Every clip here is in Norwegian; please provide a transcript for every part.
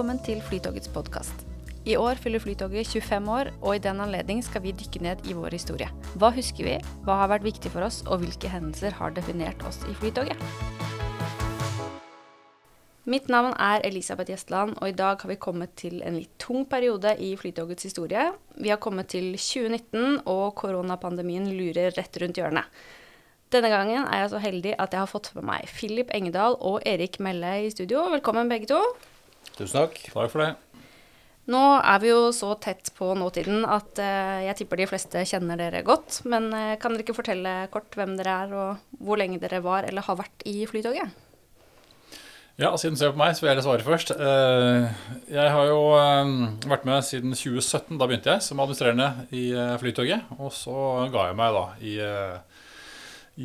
Velkommen til Flytogets podkast. I år fyller Flytoget 25 år, og i den anledning skal vi dykke ned i vår historie. Hva husker vi, hva har vært viktig for oss, og hvilke hendelser har definert oss i Flytoget? Mitt navn er Elisabeth Gjestland, og i dag har vi kommet til en litt tung periode i Flytogets historie. Vi har kommet til 2019, og koronapandemien lurer rett rundt hjørnet. Denne gangen er jeg så heldig at jeg har fått med meg Philip Engedal og Erik Melle i studio. Velkommen begge to. Tusen takk. Takk for det. Nå er vi jo så tett på nåtiden at eh, jeg tipper de fleste kjenner dere godt. Men eh, kan dere ikke fortelle kort hvem dere er, og hvor lenge dere var eller har vært i Flytoget? Ja, siden du ser på meg, så vil jeg svare først. Eh, Jeg har jo vært med siden 2017. Da begynte jeg som administrerende i Flytoget. Og så ga jeg meg da i,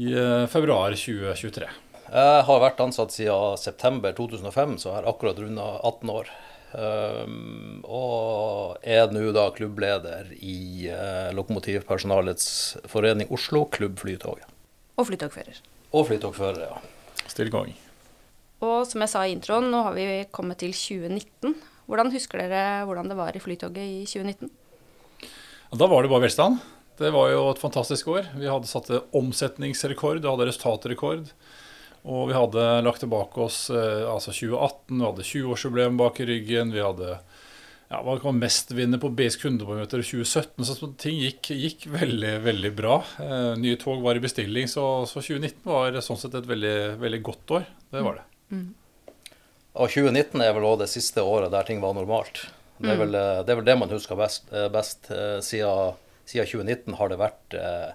i februar 2023. Jeg har vært ansatt siden september 2005, så jeg har akkurat runda 18 år. Um, og er nå da klubbleder i uh, Lokomotivpersonalets forening Oslo, Klubb Flytoget. Og flytogfører. Og flytogfører, ja. Stillgang. Og som jeg sa i introen, nå har vi kommet til 2019. Hvordan husker dere hvordan det var i Flytoget i 2019? Da var det bare velstand. Det var jo et fantastisk år. Vi hadde satt omsetningsrekord, vi hadde resultatrekord. Og vi hadde lagt tilbake oss eh, altså 2018, vi hadde 20-årsjubileum bak i ryggen. Vi hadde ja, hva kan mestvinner på BS kundebarometer i 2017. Så ting gikk, gikk veldig veldig bra. Eh, nye tog var i bestilling, så, så 2019 var sånn sett et veldig, veldig godt år. Det var det. Og 2019 er vel òg det siste året der ting var normalt. Det er vel eh, det, er vel det man husker best. best. Eh, Siden, siden 2019 har det vært eh,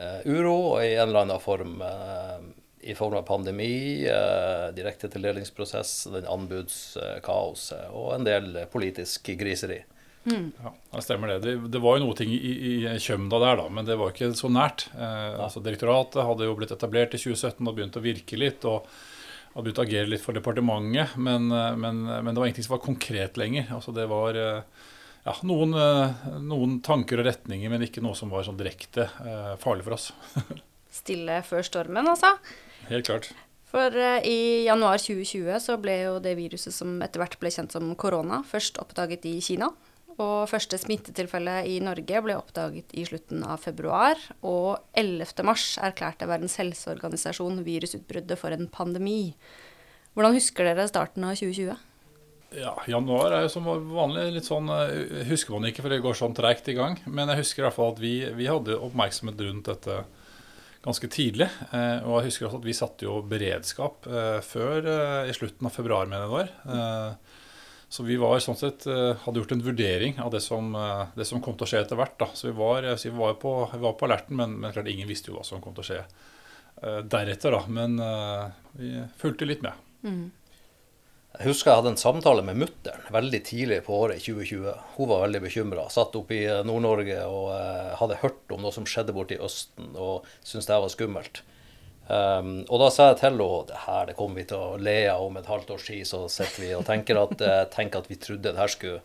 eh, uro i en eller annen form. Eh, I form av pandemi, eh, direktetildelingsprosess, den anbudskaoset og en del politisk griseri. Ja, det stemmer det. det. Det var jo noe ting i, i Kjømda der, da, men det var ikke så nært. Eh, altså Direktoratet hadde jo blitt etablert i 2017 og begynt å virke litt. og hadde begynt å agere litt for departementet, men, eh, men, men det var ingenting som var konkret lenger. Altså Det var eh, ja, noen, eh, noen tanker og retninger, men ikke noe som var sånn direkte eh, farlig for oss. Stille før stormen, altså. Helt klart. For eh, i januar 2020 så ble jo det viruset som etter hvert ble kjent som korona, først oppdaget i Kina. Og første smittetilfelle i Norge ble oppdaget i slutten av februar. Og 11. mars erklærte Verdens helseorganisasjon virusutbruddet for en pandemi. Hvordan husker dere starten av 2020? Ja, Januar er jo som vanlig litt sånn eh, Husker man ikke, for det går sånn treigt i gang. Men jeg husker i hvert fall at vi, vi hadde oppmerksomhet rundt dette ganske tidlig. Eh, og jeg husker også at vi satte jo beredskap eh, før eh, i slutten av februar, mener jeg det så vi var sånn sett, hadde gjort en vurdering av det som, det som kom til å skje etter hvert. Da. Så vi var, vi var, på, vi var på alerten, men, men klart ingen visste jo hva som kom til å skje deretter. da. Men vi fulgte litt med. Jeg husker jeg hadde en samtale med mutter'n veldig tidlig på året 2020. Hun var veldig bekymra. Satt oppe i Nord-Norge og eh, hadde hørt om noe som skjedde borte i Østen, og syntes det var skummelt. Um, og da sa jeg til henne det her det kommer vi til å le av om et halvt års tid, så sitter vi og tenker at, eh, tenker at vi trodde det her skulle,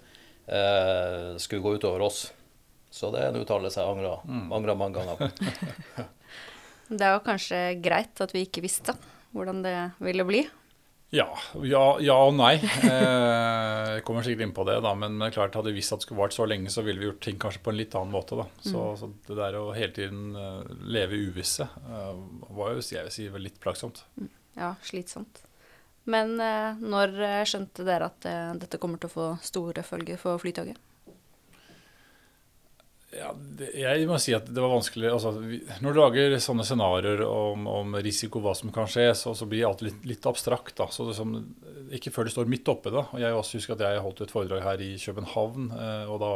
eh, skulle gå utover oss. Så det er en uttalelse jeg angrer, angrer mange ganger på. Det var kanskje greit at vi ikke visste hvordan det ville bli. Ja, ja, ja og nei. Eh, jeg kommer sikkert inn på det, da, men klart hadde vi visst at det skulle vart så lenge, så ville vi gjort ting kanskje på en litt annen måte. da. Så, så det der å hele tiden eh, leve i uvisse eh, var jo jeg vil si, litt plagsomt. Ja, slitsomt. Men når skjønte dere at dette kommer til å få store følger for Flytoget? Ja, det, jeg må si at det var vanskelig altså, vi, Når du lager sånne scenarioer om, om risiko, hva som kan skje, så, så blir alt litt, litt abstrakt. da, så det som, Ikke før du står midt oppe. da, og Jeg også husker at jeg holdt et foredrag her i København. Eh, og da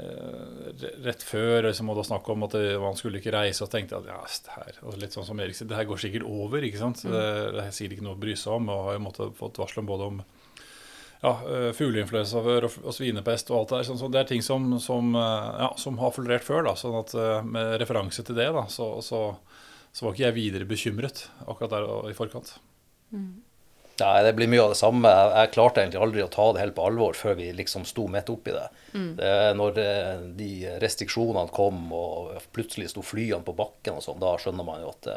eh, Rett før liksom, og da snakk om at man skulle ikke reise, og tenkte jeg at ja, det her, og litt sånn som Erik sier, det her går sikkert over. ikke sant, Det, det er sikkert ikke noe å bry seg om. og har jo måttet fått varsel om både om ja, eh, fugleinfluensa før og, og svinepest og alt det der. Sånn, så det er ting som, som, eh, ja, som har florert før. da, sånn at eh, Med referanse til det, da, så, så, så var ikke jeg videre bekymret akkurat der og i forkant. Nei, det blir mye av det samme. Jeg, jeg klarte egentlig aldri å ta det helt på alvor før vi liksom sto midt oppi det. det er når de restriksjonene kom og plutselig sto flyene på bakken og sånn, da skjønner man jo at det,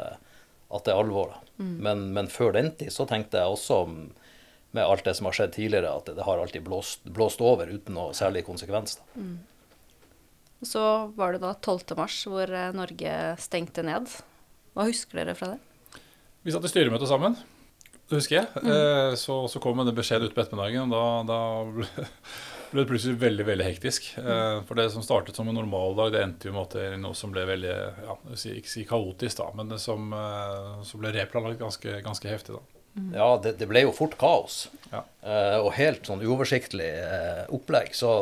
at det er alvor. da. Men, men før den tid så tenkte jeg også med alt det som har skjedd tidligere, at det, har alltid blåst, blåst over uten noe særlig konsekvens. Da. Så var det da 12. mars hvor eh, Norge stengte ned. Hva husker dere fra det? Vi satt i styremøte sammen, det husker jeg. Eh, Så, så kom en beskjed ut på ettermiddagen, og da, da ble, ble det plutselig veldig veldig hektisk. Eh, For det som startet som en normaldag, det endte jo måte i noe som ble veldig ja, jeg vil si- Ikke si kaotisk, da, men det som, eh, som ble replanlagt ganske, ganske heftig. da. Ja, det, det ble jo fort kaos. Ja. Eh, og helt sånn uoversiktlig eh, opplegg. Så,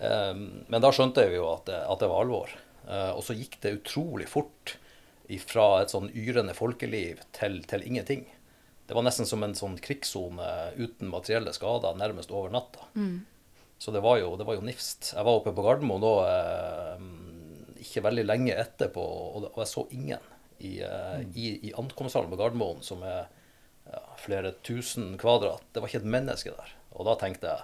eh, men da skjønte vi jo at det, at det var alvor. Eh, og så gikk det utrolig fort fra et sånn yrende folkeliv til, til ingenting. Det var nesten som en sånn krigssone uten materielle skader nærmest over natta. Så det var, jo, det var jo nifst. Jeg var oppe på Gardermoen da eh, ikke veldig lenge etterpå, og, og jeg så ingen i, eh, i, i ankomsthallen på Gardermoen, som er ja, flere tusen kvadrat. Det var ikke et menneske der. Og da tenkte jeg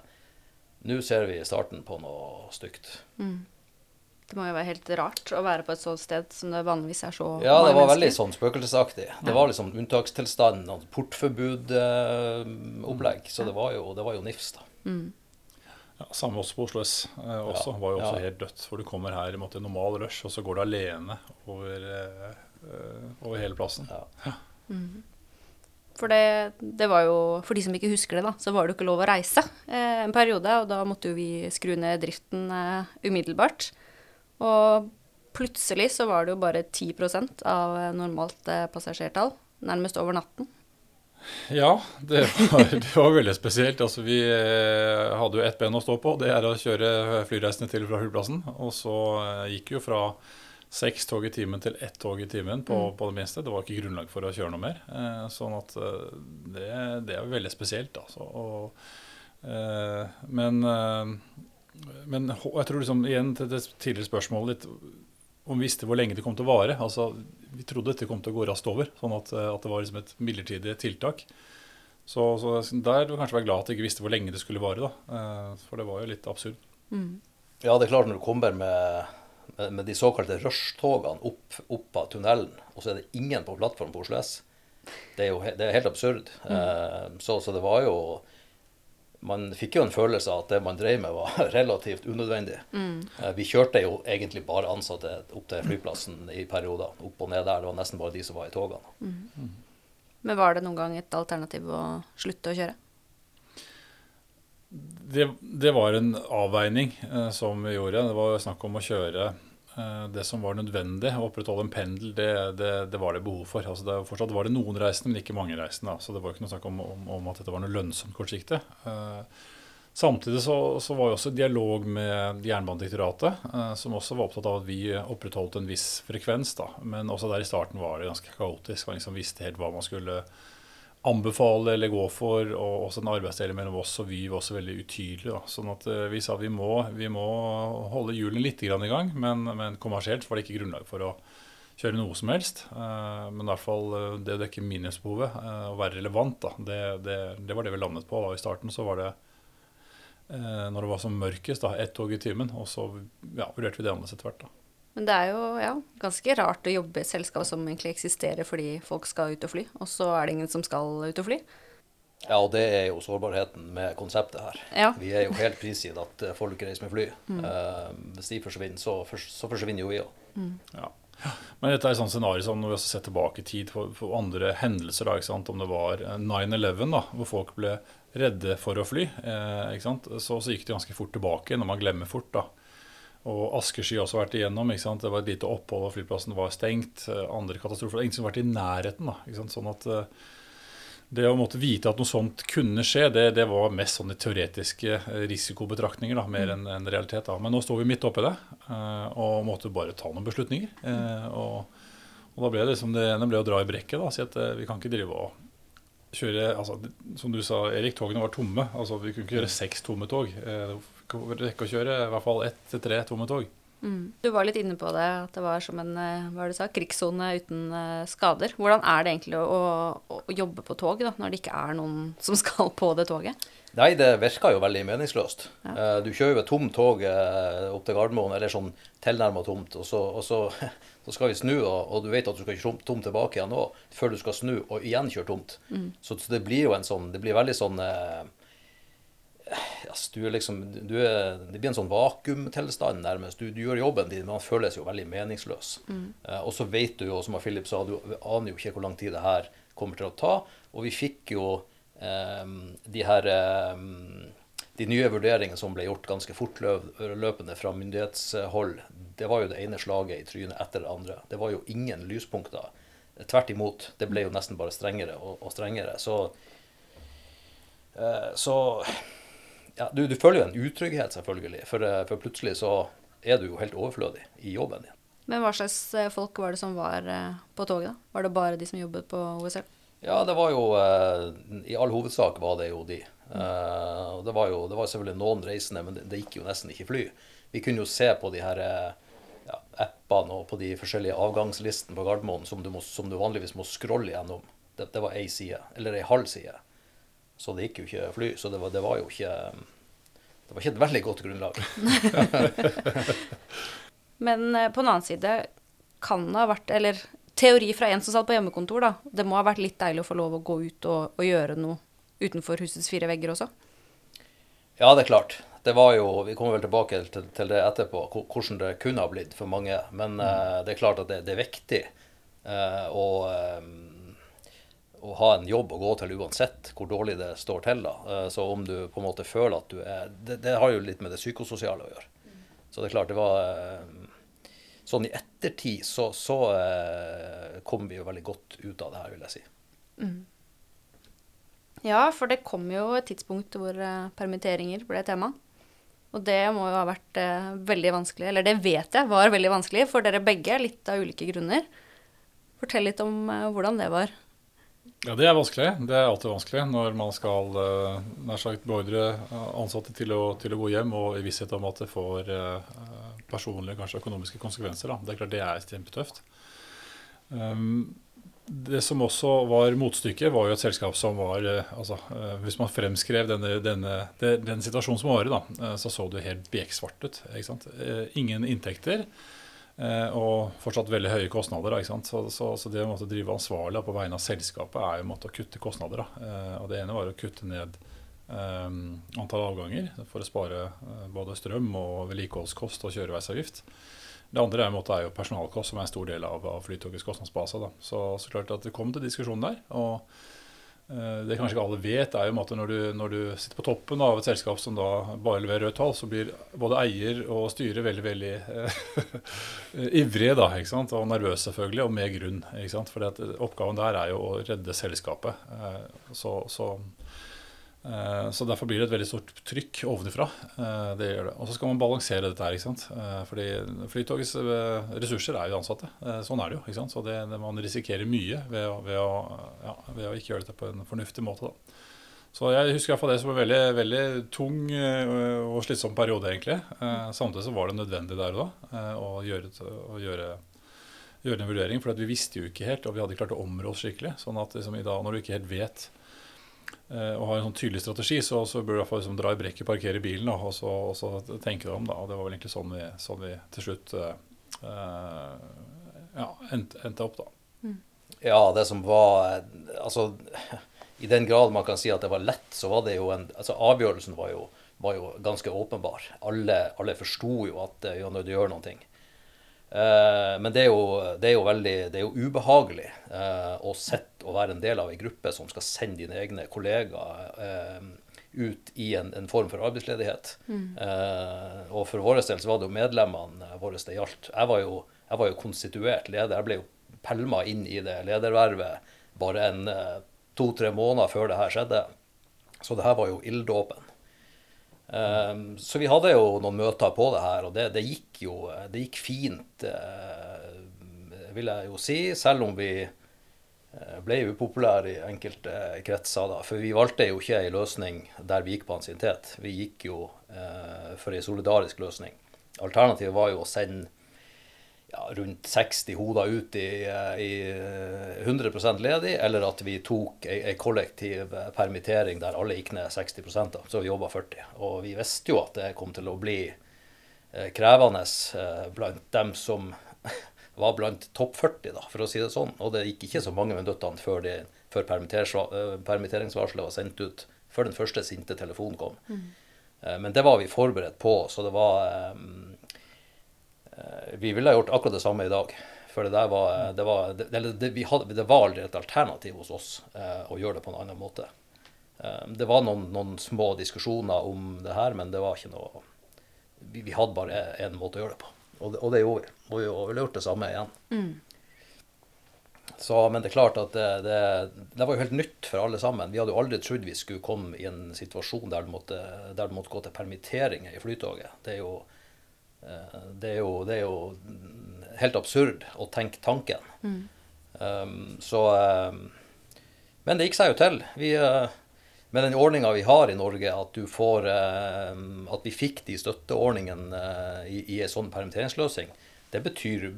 nå ser vi starten på noe stygt. Det må jo være helt rart å være på et sånt sted som det vanligvis er så Ja, det var veldig sånn spøkelsesaktig. Det var liksom unntakstilstand, og portforbud-opplegg. så det var jo, det var jo nifs, da. Ja, samme også på Oslo S. Eh, også, Ja, var jo også ja. helt dødt. For du kommer her i måte, normal rush, og så går du alene over, eh, eh, over hele plassen. Ja. For det, det jo, for de som ikke husker det, da, så var det jo ikke lov å reise eh, en periode. Og da måtte jo vi skru ned driften eh, umiddelbart. Og plutselig så var det jo bare 10 av eh, normalt eh, passasjertall. Nærmest over natten. Ja, det var, det var veldig spesielt. Altså, vi eh, hadde jo ett ben å stå på. Det er å kjøre flyreisende til fra flyplassen. Og så eh, gikk jo fra seks tog i timen til ett tog i timen på, på det minste. Det var ikke grunnlag for å kjøre noe mer. Eh, sånn at eh, det, det er veldig spesielt, altså. Og, eh, men, eh, men jeg tror liksom igjen til det tidligere spørsmålet litt om vi visste hvor lenge det kom til å vare. Altså, vi trodde dette kom til å gå raskt over, sånn at, eh, at det var liksom et midlertidig tiltak. Så, så der du kanskje være glad at du ikke visste hvor lenge det skulle vare, da. Eh, For det var jo litt absurd. Ja, det er klart når du kommer med, med, med de såkalte rushtogene opp, opp av tunnelen, og så er det ingen på plattform på Oslo S. Det er jo det er helt absurd. Mm. så, så det var jo Man fikk jo en følelse av at det man drev med, var relativt unødvendig. Mm. vi kjørte jo egentlig bare ansatte opp til flyplassen i perioder. Opp og ned der. Det var nesten bare de som var i togene. Men var det noen gang et alternativ å slutte å kjøre? Det, det var en avveining eh, som vi gjorde. Det var snakk om å kjøre eh, det som var nødvendig. Å opprettholde en pendel, det, det, det var det behov for. Altså det, fortsatt var det noen reisende, men ikke mange reisende. Så det var ikke noe snakk om, om, om at dette var noe lønnsomt kortsiktig. Eh, samtidig så, så var det også dialog med Jernbanedirektoratet, eh, som også var opptatt av at vi opprettholdt en viss frekvens. da. Men også der i starten var det ganske kaotisk. Man liksom visste helt hva man skulle anbefale eller gå for, og også en arbeidsdeling mellom oss og Vy var også veldig utydelig. Da. Sånn at eh, vi sa vi må, vi må holde hjulene litt i gang, men, men kommersielt var det ikke grunnlag for å kjøre noe som helst. Eh, men i hvert fall eh, det å dekke minimumsbehovet eh, og være relevant, da, det, det, det var det vi landet på. Da. I starten så var det når det var som mørkest, da, ett tog i timen, og så ja, vurderte vi det annerledes etter hvert. da. Men det er jo ja, ganske rart å jobbe i et selskap som egentlig eksisterer fordi folk skal ut og fly, og så er det ingen som skal ut og fly. Ja, og det er jo sårbarheten med konseptet her. Ja. Vi er jo helt prisgitt at eh, folk reiser med fly. Eh, hvis de forsvinner, så, fors- så forsvinner jo vi òg. Ja. Men dette er et sånt scenario som når vi også ser tilbake i tid for, for andre hendelser, da, ikke sant? om det var eh, 9-11, da, hvor folk ble redde for å fly, eh, ikke sant? Så, så gikk det ganske fort tilbake når man glemmer fort. da. Og Askesky også vært igjennom. ikke sant? Det var et lite opphold, og flyplassen var stengt. eh, Andre katastrofer. Er ingen som har vært i nærheten. da, ikke sant? Sånn at eh, det å måtte vite at noe sånt kunne skje, det, det var mest sånne teoretiske eh, risikobetraktninger, da, mer enn en realitet. da. Men nå står vi midt oppi det og måtte bare ta noen beslutninger. Og, og da ble det liksom det ene ble å dra i brekket. da, Si at vi kan ikke drive og kjøre altså, Som du sa, Erik, togene var tomme. altså Vi kunne ikke kjøre seks tomme tog. Eh, rekke å kjøre i hvert fall ett til tre tomme tog. Mm. Du var litt inne på det, at det var som en eh, hva du sa, krigssone uten uh, skader. Hvordan er det egentlig å, å, å, jobbe på tog da, når det ikke er noen som skal på det toget? Nei, det virker jo veldig meningsløst. Ja. Uh, du kjører jo et tomt tog opp til Gardermoen, eller sånn tilnærma tomt, og, så, og så, så, skal vi snu, og, og, du vet at du skal kjøre tomt tilbake igjen nå, før du skal snu og igjen kjøre tomt. Mm. Så, så, det blir jo en sånn Det blir veldig sånn altså, du er liksom, du er, Det blir en sånn vakuumtilstand nærmest. Du, du, gjør jobben din, men man føles jo veldig meningsløs. Mm. Uh, og så vet du jo, som Philip sa, du aner jo ikke hvor lang tid det her kommer til å ta. Og vi fikk jo um, de her um, de nye vurderingene som ble gjort ganske fortløpende fra myndighetshold, det var jo det ene slaget i trynet etter det andre. Det var jo ingen lyspunkter. Tvert imot. Det ble jo nesten bare strengere og, og strengere. Så, så ja, du, du, føler jo en utrygghet, selvfølgelig. For, eh, for, plutselig så er du jo helt overflødig i jobben din. Men hva slags eh, folk var det som var eh, på toget, da? Var det bare de som jobbet på OSL? Ja, det var jo I all hovedsak var det jo de. Det var jo det var selvfølgelig noen reisende, men det, det, gikk jo nesten ikke fly. Vi kunne jo se på de her ja, appene og på de forskjellige avgangslistene på Gardermoen som du, må, som du vanligvis må scrolle gjennom. Det, det var ei side, eller ei halv side. Så det gikk jo ikke fly. Så det var, det var jo ikke Det var ikke et veldig godt grunnlag. Men eh, på den annen side kan det ha vært Eller teori fra en som satt på hjemmekontor, da. Det må ha vært litt deilig å få lov å gå ut og, og gjøre noe utenfor husets fire vegger også? Ja, det er klart. Det var jo, Vi kommer vel tilbake til, til det etterpå, hvordan det kunne ha blitt for mange. Men mm. uh, det er klart at det, det er viktig. Uh, og um, å ha en jobb å gå til uansett hvor dårlig det står til. da. Eh, så om du på en måte føler at du er Det, det har jo litt med det psykososiale å gjøre. Så det er klart, det var eh, Sånn i ettertid så, så eh, kom vi jo veldig godt ut av det her, vil jeg si. Mm. Ja, for det kom jo et tidspunkt hvor permitteringer ble tema. Og det må jo ha vært veldig vanskelig, eller det vet jeg var veldig vanskelig for dere begge, litt av ulike grunner. Fortell litt om hvordan det var. Ja, Det er vanskelig. Det er alltid vanskelig når man skal uh, nær sagt beordre ansatte til å, til å, gå hjem, og i visshet om at det får uh, personlige, kanskje økonomiske konsekvenser. Da. Det er klart det er kjempetøft. Um, det som også var motstykket, var jo et selskap som var uh, altså, Hvis man fremskrev denne, denne, den situasjonen som var i, da, så så det helt beksvart ut. ingen inntekter. Eh, og fortsatt veldig høye kostnader. Så, så, så, det å drive ansvarlig på vegne av selskapet er jo å kutte kostnader. Eh, og Det ene var å kutte ned eh, antall avganger for å spare både strøm og vedlikeholdskost og kjøreveisavgift. Det andre er, jo personalkost, som er en stor del av, av Flytogets kostnadsbase. Så, så klart at det kom til diskusjon der. og det kanskje ikke alle vet, er jo at når du, når du, sitter på toppen av et selskap som da bare leverer rødt tall, så blir både eier og styre veldig veldig eh, ivrige da, ikke sant? og nervøse, selvfølgelig, og med grunn. For oppgaven der er jo å redde selskapet. Eh, så, så Eh, så Derfor blir det et veldig stort trykk ovenifra. Eh, det gjør det. Og så skal man balansere dette her. ikke sant? Eh, fordi Flytogets ressurser er jo ansatte. Sånn er det jo. ikke sant? Så det, man risikerer mye ved å, ved, å, ja, ved å, ikke gjøre dette på en fornuftig måte. da. Så jeg husker iallfall det som en veldig, veldig tung og slitsom periode, egentlig. Samtidig så var det nødvendig der og da å gjøre, å gjøre, gjøre en vurdering. For vi visste jo ikke helt, og vi hadde klart å områ oss skikkelig. sånn at liksom, i dag, når du ikke helt vet Eh, og har en sånn tydelig strategi, så, så bør du i hvert fall liksom dra i brekket, parkere bilen og, så, og så tenke deg om. Da. Og det var vel egentlig sånn vi, sånn vi til slutt uh, ja, endte, endte, opp, da. Mm. Ja, det som var Altså, i den grad man kan si at det var lett, så var det jo en altså Avgjørelsen var jo, var jo ganske åpenbar. Alle, alle forsto jo at ja, når du gjør noen Eh, men det er, jo, det er jo, veldig det er jo ubehagelig eh, å sitte og være en del av en gruppe som skal sende dine egne kollegaer eh, ut i en, en, form for arbeidsledighet. Mm. og for vår del så var det jo medlemmene våre det gjaldt. Jeg var jo, jeg var jo konstituert leder. Jeg ble jo pælma inn i det ledervervet bare en to-tre måneder før det her skjedde. Så det her var jo ilddåpen. Um, så vi hadde jo noen møter på det her, og det, det gikk jo det gikk fint, uh, vil jeg jo si. Selv om vi uh, ble upopulære i enkelte kretser. da, For vi valgte jo ikke ei løsning der vi gikk på ansiennitet. Vi gikk jo uh, for ei solidarisk løsning. alternativet var jo å sende ja, rundt 60 hoder ut i, i 100% ledig, eller at vi tok ei, ei kollektiv permittering der alle gikk ned 60 da, så vi jobba 40 Og vi visste jo at det kom til å bli krevende blant dem som var blant topp 40, da, for å si det sånn. Og det gikk ikke så mange minuttene før, de, før permitteringsvarselet var sendt ut, før den første sinte telefonen kom. Mm. Men det var vi forberedt på, så det var Vi ville ha gjort akkurat det samme i dag. For det der var Det var, det, hadde, det var aldri et alternativ hos oss eh, å gjøre det på en annen måte. Eh, det var noen, noen, små diskusjoner om det her, men det var ikke noe Vi, vi hadde bare én måte å gjøre det på. Og det, og det gjorde vi. Og vi ville gjort det samme igjen. Mm. Så, men det er klart at det, var jo helt nytt for alle sammen. Vi hadde jo aldri trodd vi skulle komme i en situasjon der det måtte, der det måtte gå til permitteringer i Flytoget. Det er, jo, eh, det er jo, det er jo helt absurd å tenke tanken. Mm. Um, så um, Men det gikk seg jo til. Vi, uh, med den ordninga vi har i Norge, at, får, uh, at vi fikk de støtteordningene uh, i, i en sånn permitteringsløsning, det, betyr,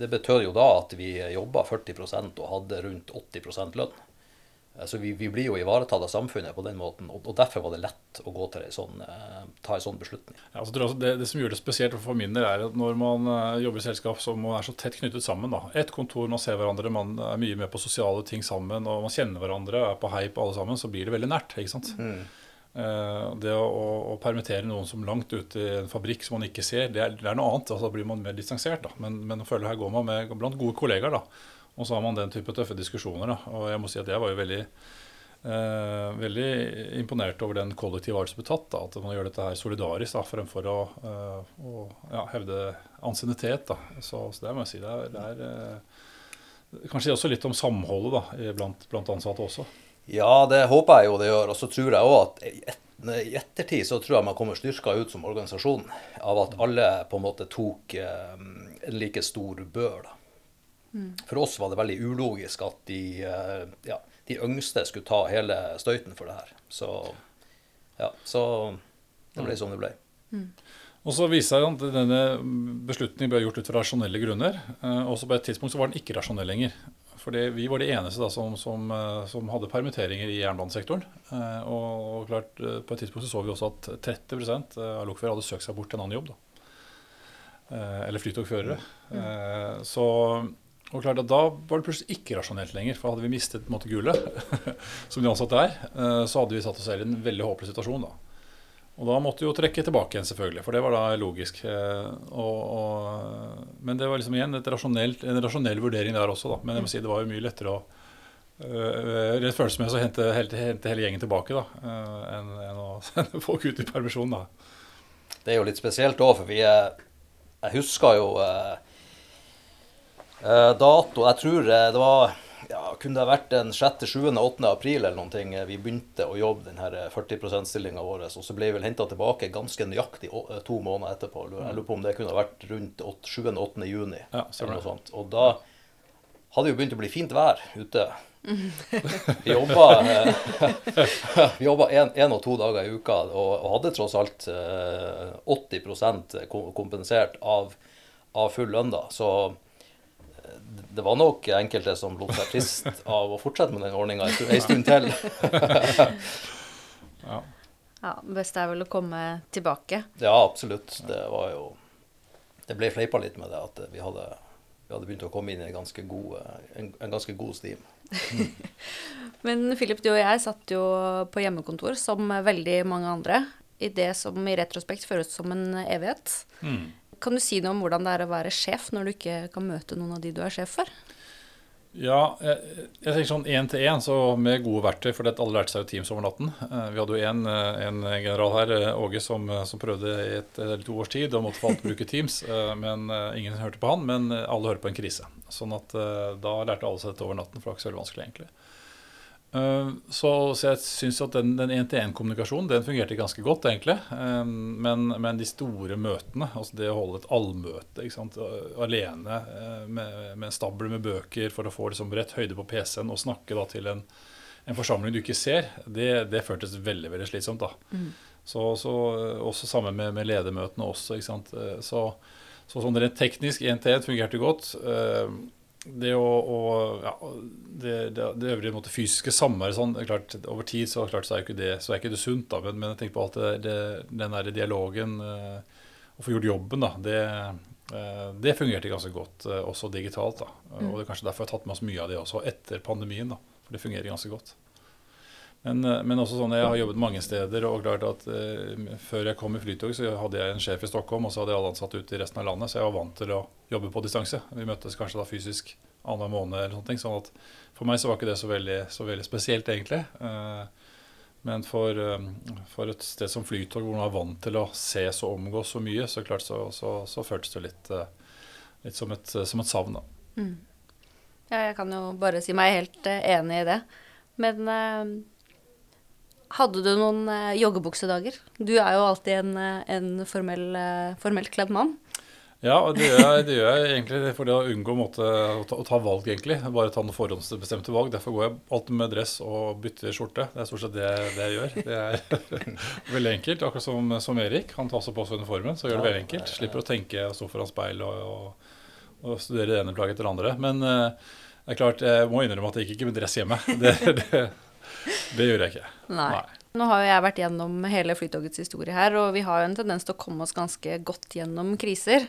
det betød jo da at vi jobba 40% og hadde rundt 80% lønn. Så vi, vi, blir jo ivaretatt av samfunnet på den måten, og, og derfor var det lett å gå til en sånn, eh, ta en sånn beslutning. Ja, altså, det, det, som gjør det spesielt for min del, er at når man uh, jobber i selskap så man er så tett knyttet sammen. da. Et kontor, man ser hverandre, man er mye med på sosiale ting sammen, og man kjenner hverandre, er på på alle sammen, så blir det veldig nært. ikke sant? Mm. Uh, det å, å, permittere noen som langt ute i en fabrikk som man ikke ser, det er, det er noe annet. altså Da blir man mer distansert. da. Men, men jeg føler her går man med blant gode kollegaer. da. Og så har man den type tøffe diskusjoner. Da. Og jeg må si at jeg var jo veldig, eh, veldig imponert over den kollektive art som ble tatt. Da. At man gjør dette her solidarisk da, fremfor å, eh, å ja, hevde ansiennitet. Så, så, det må jeg si. Det er, det er eh, kanskje også litt om samholdet da, blant, blant, ansatte også. Ja, det håper jeg jo det gjør. Og så tror jeg òg at i ettertid så tror jeg man kommer styrka ut som organisasjon av at alle på en måte tok eh, en like stor bør. da. For oss var det veldig ulogisk at de, eh, ja, de yngste skulle ta hele støyten for det her. Så, ja, så det ble som det ble. Mm. Og så viser det at denne beslutningen ble gjort ut fra rasjonelle grunner. Eh, og så på et tidspunkt så var den ikke rasjonell lenger. Fordi vi var de eneste da, som, som, eh, som, hadde permitteringer i jernbanesektoren. Og, klart, på et tidspunkt så, så vi også at 30% av lokførere hadde søkt seg bort til en annen jobb. Da. Eller flytogførere. Mm. Så og klart at Da var det plutselig ikke rasjonelt lenger. For hadde vi mistet på en måte gullet, som de ansatte er, eh, så hadde vi satt oss selv i en veldig håpløs situasjon. da. Og da måtte vi jo trekke tilbake igjen, selvfølgelig, for det var da logisk. Eh, og, og, men det var liksom igjen en rasjonell vurdering der også, da. Men jeg må si det var jo mye lettere å Rett Rent følelsesmessig å hente, hente, hente, hele gjengen tilbake da, enn, enn å sende folk ut i permisjon. da. Det er jo litt spesielt òg, for vi Jeg husker jo Eh, dato Jeg tror eh, det var ja, kunne det vært den 6., 7., 8. april eller noen ting vi begynte å jobbe denne 40 %-stillinga vår. Og så ble vi vel henta tilbake ganske nøyaktig to måneder etterpå. Jeg lurer på om det kunne vært rundt 7. 8. juni. Ja, eller noe sånt. Og da hadde jo begynt å bli fint vær ute. Vi jobba, vi jobba en, en, og to dager i uka og, og hadde tross alt 80% kompensert av, av full lønn. da, så det var nok enkelte som lot seg friste av å fortsette med den ordninga en stund til. ja. ja. Best er vel å komme tilbake. Ja, absolutt. Det var jo Det ble fleipa litt med det at vi hadde, vi hadde begynt å komme inn i en ganske god, en, en ganske god stim. Men Philip, du og jeg satt jo på hjemmekontor som veldig mange andre i det som i retrospekt føles som en evighet. Mm. Kan du si noe om hvordan det er å være sjef når du ikke kan møte noen av de du er sjef for? Ja, jeg, jeg tenker sånn én til én, så med gode verktøy, for alle lærte seg jo Teams over natten. Eh, vi hadde jo en, eh, en general her, eh, Åge, som, som prøvde i et eller to års tid og måtte få alt bruke Teams. Men ingen hørte på han, men alle hører på en krise. Sånn at da lærte alle seg dette over natten, for det var ikke så veldig vanskelig egentlig. Eh, så, så, jeg syns at den én-til-én-kommunikasjonen den fungerte ganske godt, egentlig. Eh, men, men, de store møtene, altså det å holde et allmøte alene eh, med, med en stabel med bøker for å få liksom rett høyde på PC-en og snakke da til en, en, forsamling du ikke ser, det, det føltes veldig veldig slitsomt. da. Mm. Så, så også sammen med, med ledermøtene også. ikke sant? Så, så sånn rent teknisk, én til én fungerte godt. Det å, og, ja, det, det, det, øvrige måte, fysiske samværet sånn, klart, Over tid så, klart, så, er ikke det, så er ikke det sunt, da, men, men jeg tenker på alt det, den der dialogen eh, Å få gjort jobben, da, det, eh, det fungerte ganske godt eh, også digitalt. da, mm. og Det er kanskje derfor jeg har tatt med oss mye av det også etter pandemien. da, for Det fungerer ganske godt. Men, eh, men, også sånn, jeg har jobbet mange steder. og klart at eh, Før jeg kom i Flytog, så hadde jeg en sjef i Stockholm, og så hadde jeg alle ansatte ute i resten av landet. Så jeg var vant til å jobbe på distanse. Vi møttes kanskje da fysisk annenhver måned. eller sånne ting, sånn at For meg så var ikke det så veldig, så veldig spesielt, egentlig. Eh, men for, eh, for, et sted som Flytog, hvor man er vant til å ses og omgås så mye, så klart så, så, så føltes det litt, uh, litt som, et, som et savn. da. Mm. Ja, jeg kan jo bare si meg helt enig i det. Men hadde du noen eh, joggebuksedager? Du er jo alltid en, uh, en formell, uh, formelt kledd mann. Ja, det gjør, jeg, det gjør jeg egentlig for å unngå måte, å, ta, å, ta, valg, egentlig. Bare ta noen forhåndsbestemte valg. Derfor går jeg alltid med dress og bytter skjorte. Det er stort sett det, det jeg gjør. Det er veldig enkelt. Akkurat som, som Erik. Han tar også på seg uniformen, så gjør det veldig enkelt. Slipper å tenke og stå foran speil og, og, og, studere det ene plagget etter det andre. Men det er klart, jeg må innrømme at jeg gikk ikke med dress hjemme. Det, det, det gjorde jeg ikke. Nei. Nei. Nå har jo jeg vært gjennom hele Flytogets historie her, og vi har jo en tendens til å komme oss ganske godt gjennom kriser.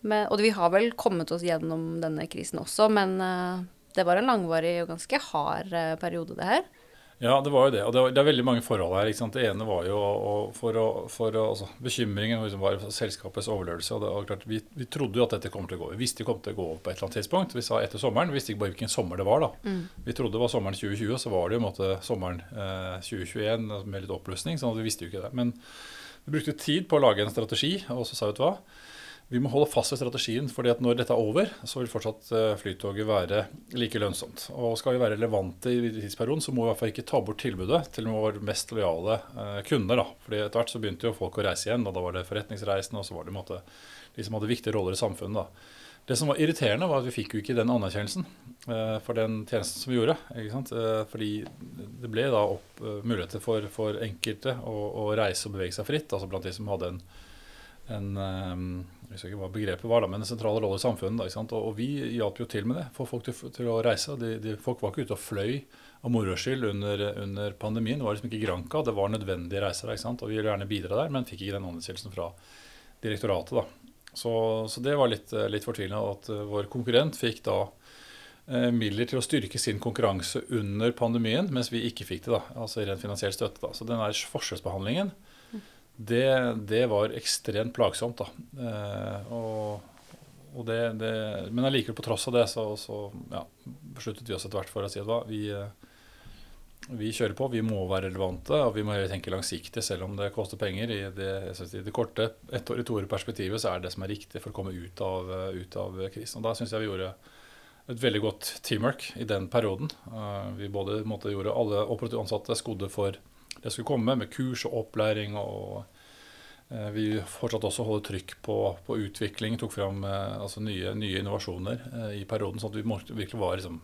Men, og vi har vel kommet oss gjennom denne krisen også, men uh, det var en langvarig og ganske hard uh, periode, det her. Ja, det var jo det. Og det, var, det er veldig mange forhold her. Det ene var jo for å, for å, altså, bekymringen liksom var selskapets overlevelse. og det var klart, vi, vi, trodde jo at dette kom til å gå. Vi visste det kom til å gå på et eller annet tidspunkt. Vi sa etter sommeren. Vi visste ikke bare hvilken sommer det var. da. Mm. Vi trodde det var sommeren 2020, og så var det jo måte sommeren eh, 2021 med litt oppblussing. sånn at vi visste jo ikke det. Men vi brukte tid på å lage en strategi, og så sa vi vet hva vi må holde fast ved strategien, fordi at når dette er over, så vil fortsatt eh, Flytoget være like lønnsomt. Og skal vi være relevante i tidsperioden, så må vi i hvert fall ikke ta bort tilbudet til våre mest lojale eh, kunder. da. Fordi etter hvert så begynte jo folk å reise igjen, og da var det forretningsreisende, og så var det måte, de som hadde viktige roller i samfunnet. da. Det som var irriterende, var at vi fikk jo ikke den anerkjennelsen eh, for den tjenesten som vi gjorde. fordi det ble da opp, muligheter for, for enkelte å, å, reise og bevege seg fritt, altså blant de som hadde en, en jeg husker ikke hva begrepet var, da, men den sentrale rolle i samfunnet. Da, og, og, vi hjalp jo til med det, få folk til, til å reise. De, de, folk var ikke ute og fløy av moro skyld under, under, pandemien. Det var liksom ikke granka, det var nødvendige reiser. Og vi ville gjerne bidra der, men fikk ikke den anerkjennelsen fra direktoratet. da. Så, så det var litt, litt fortvilende at uh, vår konkurrent fikk da uh, midler til å styrke sin konkurranse under pandemien, mens vi ikke fikk det. da, Altså rent finansiell støtte. da. Så den der forskjellsbehandlingen det, det, var ekstremt plagsomt. da. Eh, og, og det, det, men allikevel, på tross av det, så, så ja, besluttet vi oss etter hvert for å si at hva, vi, eh, vi kjører på, vi må være relevante og vi må tenke langsiktig, selv om det koster penger. I det, i det korte ett år i toårige perspektivet så er det som er riktig for å komme ut av, ut av krisen. Og Da syns jeg vi gjorde et veldig godt teamwork i den perioden. Uh, vi både måtte, gjorde alle operative ansatte skodde for det skulle komme, med kurs og opplæring. og eh, vi fortsatte også å holde trykk på, på utvikling, tok fram eh, altså nye, nye, innovasjoner eh, i perioden. sånn at vi virkelig var, liksom,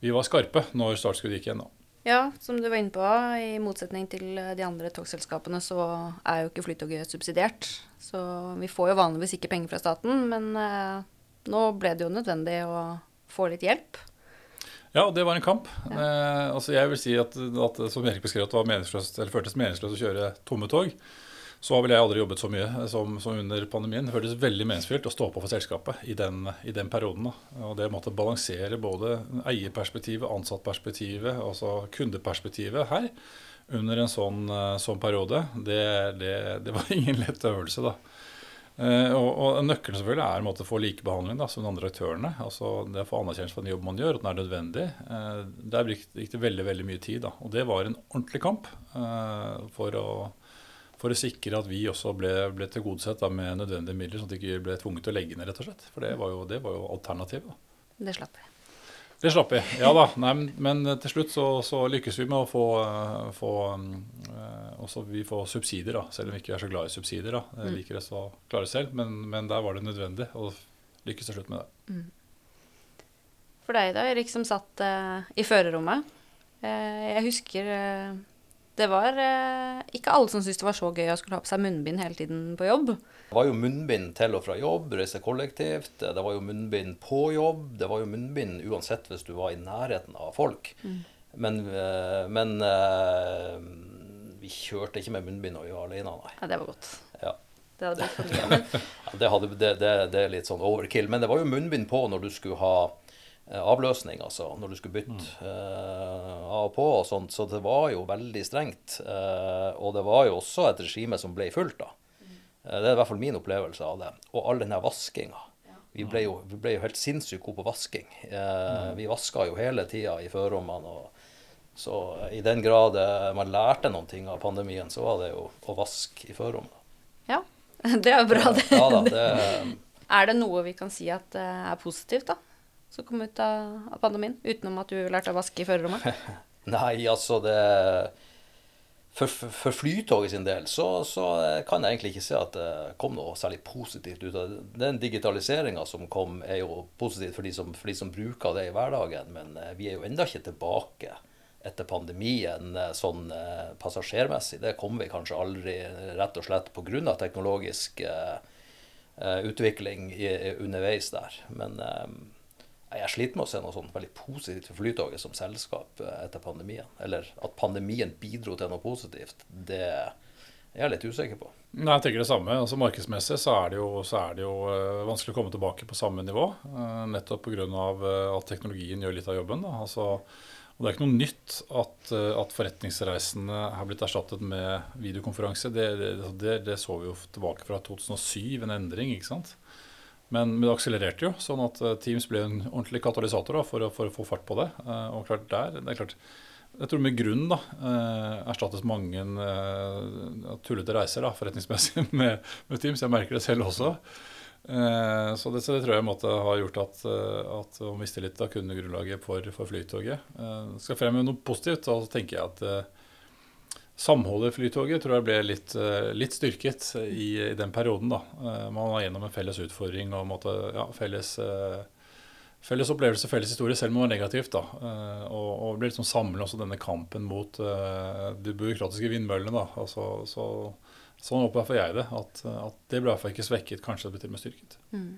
vi var skarpe når startskuddet gikk igjen. da. Ja, som du var inne på, i motsetning til de andre togselskapene, så er jo ikke Flytoget subsidiert. Så vi får jo vanligvis ikke penger fra staten, men nå ble det jo nødvendig å få litt hjelp. Ja, det var en kamp. Ja. Eh, altså jeg vil si at, at som Erik beskrev, at det var meningsløst, eller føltes meningsløst å kjøre tomme tog. Så har vel jeg aldri jobbet så mye som, som, under pandemien. Det føltes veldig meningsfylt å stå på for selskapet i den, i den perioden. Da. Og det måtte balansere både eierperspektivet, ansattperspektivet, altså kundeperspektivet her under en sånn, eh, sånn periode, det, det, det, var ingen lett øvelse. da. Eh, og, og Nøkkelen selvfølgelig er å få likebehandling da, som de andre aktørene. altså Det å få anerkjennelse for den jobben man gjør, at den er nødvendig. Eh, der gikk det veldig veldig mye tid. da, Og det var en ordentlig kamp eh, for, å, for å sikre at vi også ble, ble tilgodesett med nødvendige midler, sånn at vi ikke ble tvunget til å legge ned, rett og slett. For det var jo, det var jo alternativet. Det slapp vi. Det slapp vi. Ja da. Nei, men til slutt så, så lykkes vi med å få, eh, få uh, også vi får subsidier, da, selv om vi ikke er så glad i subsidier. da. Jeg mm. liker det så klare selv, men, men, der var det nødvendig å lykkes til slutt med det. Mm. For deg da, Erik, som satt uh, i førerrommet. Uh, jeg husker Det var eh, ikke alle som syntes det var så gøy å skulle ha på seg munnbind hele tiden på jobb. Det var jo munnbind til og fra jobb, reise kollektivt. Det var jo munnbind på jobb. Det var jo munnbind uansett hvis du var i nærheten av folk. Mm. Men, eh, men eh, vi kjørte ikke med munnbind når vi var alene, nei. Ja, det var godt. Ja. Det, hadde blitt for mye, ja, det, hadde, det, det, det, er litt sånn overkill. Men det var jo munnbind på når du skulle ha Eh, avløsning, altså når du skulle bytte mm. uh, av og på og sånt. Så det var jo veldig strengt. Uh, og det var jo også et regime som ble fulgt, da. Uh, det er i hvert fall min opplevelse av det. Og all den her vaskinga. Vi ble, jo, vi ble jo helt sinnssykt gode på vasking. Eh, Vi vaska jo hele tida i førrommene. Så i den grad man lærte noen ting av pandemien, så var det jo å vaske i førrommene. Ja, det er bra, det. Ja, da, det er det noe vi kan si at er positivt, da? som kom ut av pandemien? Utenom at du lærte å vaske i førerrommet? Nei, altså det For, for, Flytoget sin del så, så, kan jeg egentlig ikke se at det kom noe særlig positivt ut av det. Den digitaliseringa som kom, er jo positivt for de, som, for de som bruker det i hverdagen, men eh, vi er jo enda ikke tilbake etter pandemien eh, sånn eh, passasjermessig. Det kommer vi kanskje aldri, rett og slett pga. teknologisk uh, utvikling i, underveis der. Men um, jeg sliter med å se noe sånn veldig positivt for Flytoget som selskap eh, etter pandemien. Eller at pandemien bidro til noe positivt. Det er jeg litt usikker på. Nei, jeg tenker det samme. Altså Markedsmessig så er det jo, er det jo uh, vanskelig å komme tilbake på samme nivå. Uh, nettopp pga. At teknologien gjør litt av jobben. Altså, og Det er ikke noe nytt at, at forretningsreisene har blitt erstattet med videokonferanse. Det, det, det, det, så vi jo tilbake fra 2007, en endring. ikke sant? Men, men, det akselererte jo, sånn at eh, Teams ble en ordentlig katalysator da, for, for, å få fart på det. Eh, og klart der, det er klart, Jeg tror med grunn da, eh, erstattes mange tullete reiser da, forretningsmessig med, med, Teams. Jeg merker det selv også. Så det, så det tror jeg måtte ha gjort at, at å miste litt av kundegrunnlaget for, for Flytoget. Skal fremme noe positivt, så tenker jeg at Samholdet i Flytoget tror jeg ble litt, eh, litt styrket i, i, den perioden. da. Eh, man var gjennom en felles utfordring og måtte, ja, felles, eh, felles, opplevelse, felles historie, selv om det var negativt. da. Og, og ble liksom samlet også denne kampen mot de byråkratiske vindmøllene. da. Altså, så, sånn opplever jeg det. At, at, det ble i ikke svekket, kanskje det ble til og med styrket. Mm.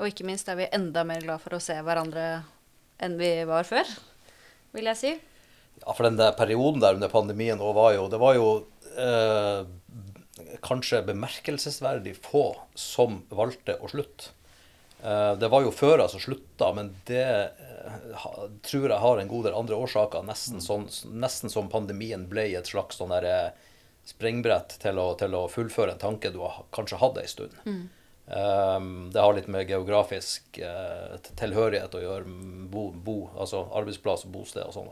Og ikke minst er vi enda mer glad for å se hverandre enn vi var før, vil jeg si for den der perioden der under pandemien var jo Det var jo eh, kanskje bemerkelsesverdig få som valgte å slutte. Eh, det var jo før som slutta, men det eh, tror jeg har en god del andre årsaker. Nesten, sånn, nesten som pandemien ble et slags sånn der, eh, sprengbrett til å, til å, fullføre en tanke du har kanskje hadde en stund. Mm. Det har litt med geografisk tilhørighet å gjøre, bo, bo, altså arbeidsplass og bosted og sånn.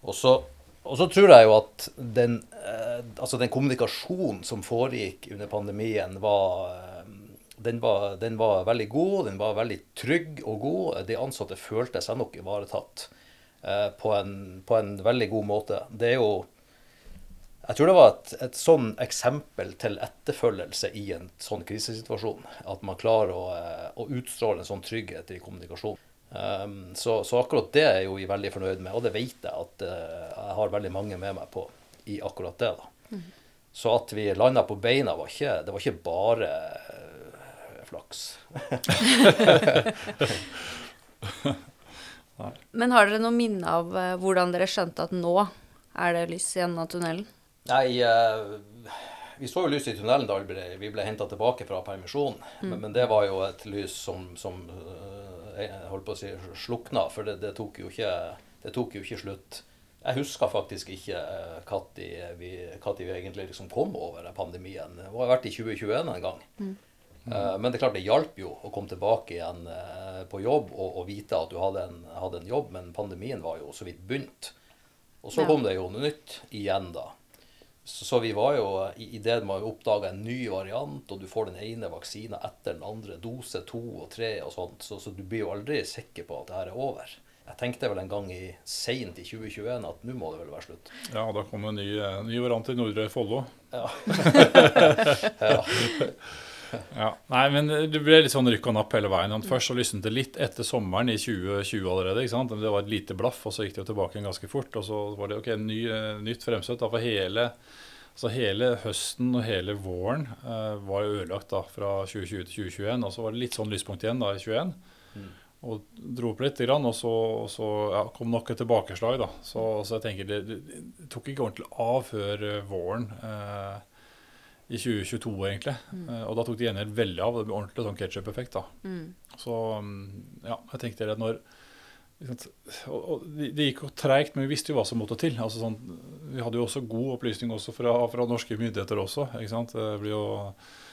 Og så, og så, tror jeg jo at den, eh, altså den kommunikasjonen som foregikk under pandemien, var, eh, den var, den var, veldig god. Den var veldig trygg og god. De ansatte følte seg nok ivaretatt eh, på, en, på, en, veldig god måte. Det er jo Jeg tror det var et, et sånn eksempel til etterfølgelse i en sånn krisesituasjon. At man klarer å, eh, å utstråle en sånn trygghet i kommunikasjonen. Um, så, så, akkurat det er jeg jo veldig fornøyd med, og det vet jeg at uh, jeg har veldig mange med meg på i akkurat det. da. Mm. Så at vi landa på beina, var ikke, det var ikke bare uh, flaks. Men har dere noe minne av uh, hvordan dere skjønte at nå er det lys i enden av tunnelen? Nei, vi så jo lys i tunnelen da vi ble, vi ble henta tilbake fra permisjon. Mm. Men, men, det var jo et lys som, som holdt på å si, slukna, for det, det, tok ikke, det, tok jo ikke, slutt. Jeg husker faktisk ikke når eh, vi, vi, egentlig liksom kom over pandemien. Det har vært i 2021 en gang. Mm. Uh, men det er klart det hjalp jo å komme tilbake igjen uh, på jobb og, og, vite at du hadde en, hadde en, jobb, men pandemien var jo så vidt begynt. Og så ja. kom det jo noe nytt igjen, da. Så, så, vi var jo i, i det man oppdaga en ny variant, og du får den ene vaksina etter den andre, dose to og tre og sånt, så, så, du blir jo aldri sikker på at det her er over. Jeg tenkte vel en gang i seint i 2021 at nå må det vel være slutt. Ja, da kom en ny, ny variant i Nordre Follo. Ja. ja. Ja. Nei, men det ble litt sånn rykk og napp hele veien. Først så lysnet det litt etter sommeren i 2020 allerede. ikke sant? Det var et lite blaff, og så gikk det jo tilbake ganske fort. Og så var det ok, ny, eh, nytt fremstøt. da, For hele, altså hele høsten og hele våren eh, var ødelagt da, fra 2020 til 2021. Og så var det litt sånn lyspunkt igjen da i 2021. Mm. Og dro opp litt, og så, så ja, kom nok et tilbakeslag. da. Så, så jeg tenker det, det, tok ikke ordentlig av før eh, våren. Eh, i 2022, egentlig. Mm. Uh, og da tok de gjengjeld veldig av. Det ble ordentlig sånn ketsjup-effekt. Mm. Så um, ja, jeg tenkte at når Det gikk jo treigt, men vi visste jo hva som måtte til. Altså sånn, vi hadde jo også god opplysning også fra, fra norske myndigheter også. ikke sant? Det blir jo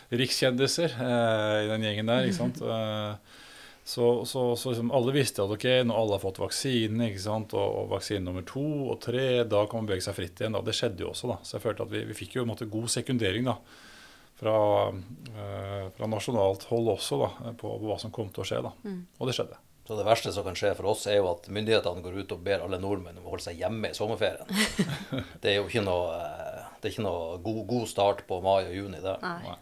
rikskjendiser eh, i den gjengen der. ikke sant? Så, så, så liksom alle visste at ok, når alle har fått vaksinen, ikke sant, og, og vaksine nummer to og tre, da kan man bevege seg fritt igjen. Da. Det skjedde jo også. da. Så jeg følte at vi, vi fikk jo en måte, god sekundering da, fra, eh, fra, nasjonalt hold også da, på, på, hva som kom til å skje. da. Mm. Og det skjedde. Så Det verste som kan skje for oss, er jo at myndighetene går ut og ber alle nordmenn om å holde seg hjemme i sommerferien. det er jo ikke noe, eh, det er ikke noe god, god start på mai og juni. det. Nei.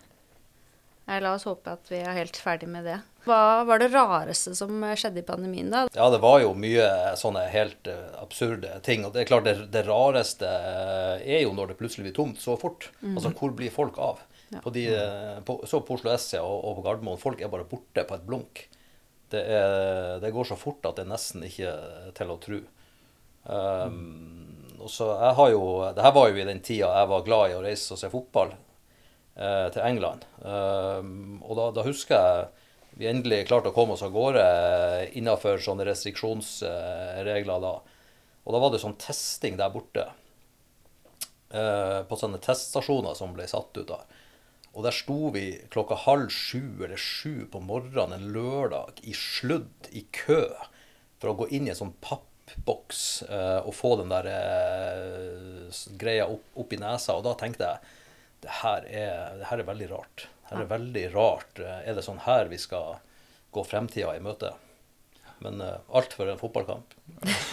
La oss håpe at vi er helt ferdig med det. Hva var det rareste som skjedde i pandemien, da? Ja, det var jo mye sånne helt uh, absurde ting. Og det er klart, det, det rareste uh, er jo når det plutselig blir tomt så fort. Mm. Altså, hvor blir folk av? Ja. På de, uh, på, så på Oslo S og, og på Gardermoen, folk er bare borte på et blunk. Det, er, det, går så fort at det er nesten ikke til å tro. Um, mm. og så jeg har jo, det her var jo i den tida jeg var glad i å reise og se fotball eh, til England. Um, og da, da, husker jeg vi endelig klarte å komme oss av gårde innafor sånne restriksjonsregler da. Og da var det sånn testing der borte. Eh, på sånne teststasjoner som ble satt ut der. Og der sto vi klokka halv sju eller sju på morgenen en lørdag i sludd, i kø, for å gå inn i en sånn pappboks eh, og få den der eh, greia opp, opp, i nesa. Og da tenkte jeg det her er, det her er veldig rart. Det her er veldig rart. Er det sånn her vi skal gå fremtida i møte? Men uh, alt for en fotballkamp.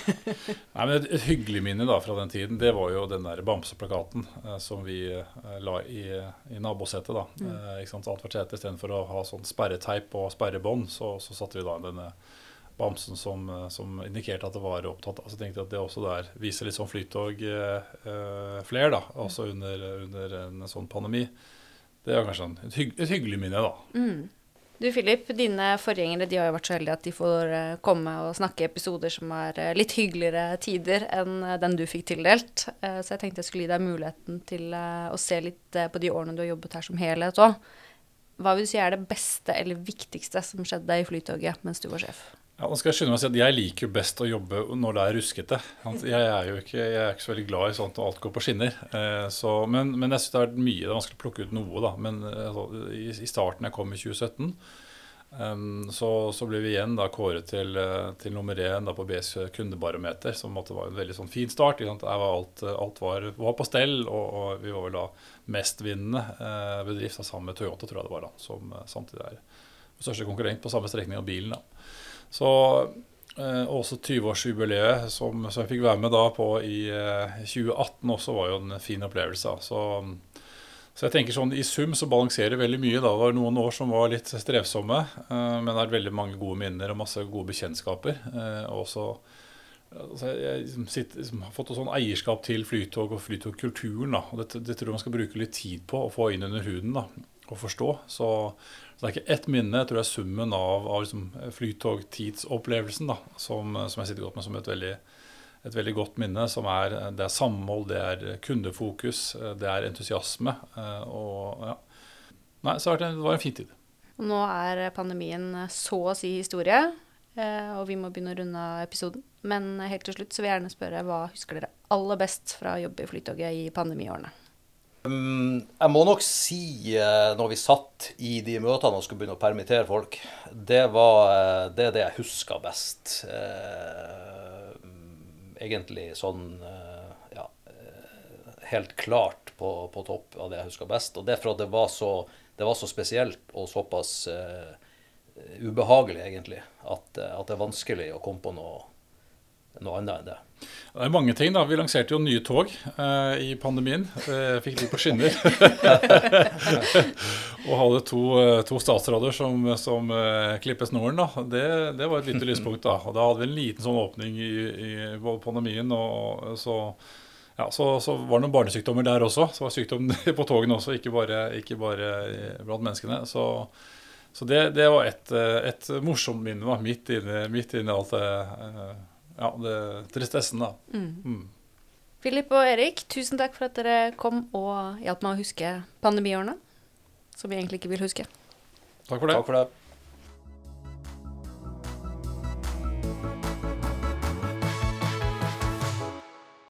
Nei, men et, et, hyggelig minne da fra den tiden, det var jo den der bamseplakaten uh, som vi uh, la i, i nabosetet. da. Mm. Uh, ikke sant? Alt hvert sete istedenfor å ha sånn sperreteip og sperrebånd, så, så satte vi da denne bamsen som, eh, som, indikerte at det var opptatt av. Så tenkte jeg at det også der viser litt sånn flytog eh, eh flere, da, også under, under, en sånn pandemi. Det er kanskje et, hygg, et hyggelig minne, da. Mm. Du Philip, dine forgjengere de har jo vært så heldige at de får eh, komme og snakke i episoder som er litt hyggeligere tider enn den du fikk tildelt. Så jeg tenkte jeg skulle gi deg muligheten til å se litt på de årene du har jobbet her som helhet òg. Hva vil du si er det beste eller viktigste som skjedde i Flytoget mens du var sjef? Ja, nå skal Jeg skynde meg å si at jeg liker jo best å jobbe når det er ruskete. Jeg er jo ikke, jeg er ikke så veldig glad i sånt når alt går på skinner. Eh, så, men, men, jeg syns det er mye, det er vanskelig å plukke ut noe. da. Men altså, i, i, starten jeg kom i 2017, um, så, så, ble vi igjen da kåret til, eh, til nummer én da, på BS kundebarometer, som måtte var en veldig sånn fin start. Var alt, alt var, var, på stell, og, og, vi var vel da mestvinnende eh, bedrift da, sammen med Toyota, tror jeg det var, da, som samtidig er største konkurrent på samme strekning av bilen. da. Så eh, også 20-årsjubileet som, som, jeg fikk være med da på i eh, 2018 også, var jo en fin opplevelse. Så, så, jeg tenker sånn i sum så balanserer veldig mye. Da. Det var noen år som var litt strevsomme, eh, men det er veldig mange gode minner og masse gode bekjentskaper. Eh, også Altså jeg liksom sitter, liksom, har fått sånn eierskap til flytog og flytogkulturen. Det, det, tror jeg man skal bruke litt tid på å få inn under huden da, og forstå. Så så det er ikke ett minne, jeg tror det er summen av, av liksom flytogtidsopplevelsen da, som, som, jeg sitter godt med som et veldig, et veldig godt minne. som er, Det er samhold, det er kundefokus, det er entusiasme. Eh, og ja. Nei, så det var en fin tid. Nå er pandemien så å si historie, eh, og vi må begynne å runde av episoden. Men helt til slutt så vil jeg gjerne spørre hva husker dere aller best fra å jobbe i Flytoget i pandemiårene? Um, jeg må nok si, uh, når vi satt i de møtene og skulle begynne å permittere folk, det var uh, det, det jeg huska best. Uh, egentlig sånn ja, helt klart på, på, topp av det jeg huska best. Og det er for at det var så, det var så spesielt og såpass ubehagelig, egentlig, at, at, det er vanskelig å komme på noe, noe annet enn det. Det er mange ting, da. Vi lanserte jo nye tog eh, i pandemien. Eh, fikk de på skinner. og hadde to, eh, to statsråder som, som eh, klippet snoren. da. Det, det, var et lite lyspunkt. da. Og da hadde vi en liten sånn åpning i, i pandemien. og så, ja, så, så, var det noen barnesykdommer der også. Så var sykdom på togene også, ikke bare, ikke bare blant menneskene. Så, så det, det, var et, et morsomt minne midt inne, midt inne alt det eh, ja, det, tristessen, da. Mm. Mm. Philip og Erik, tusen takk for at dere kom og hjalp meg å huske pandemiårene. Som vi egentlig ikke vil huske. Takk for det. Takk for det.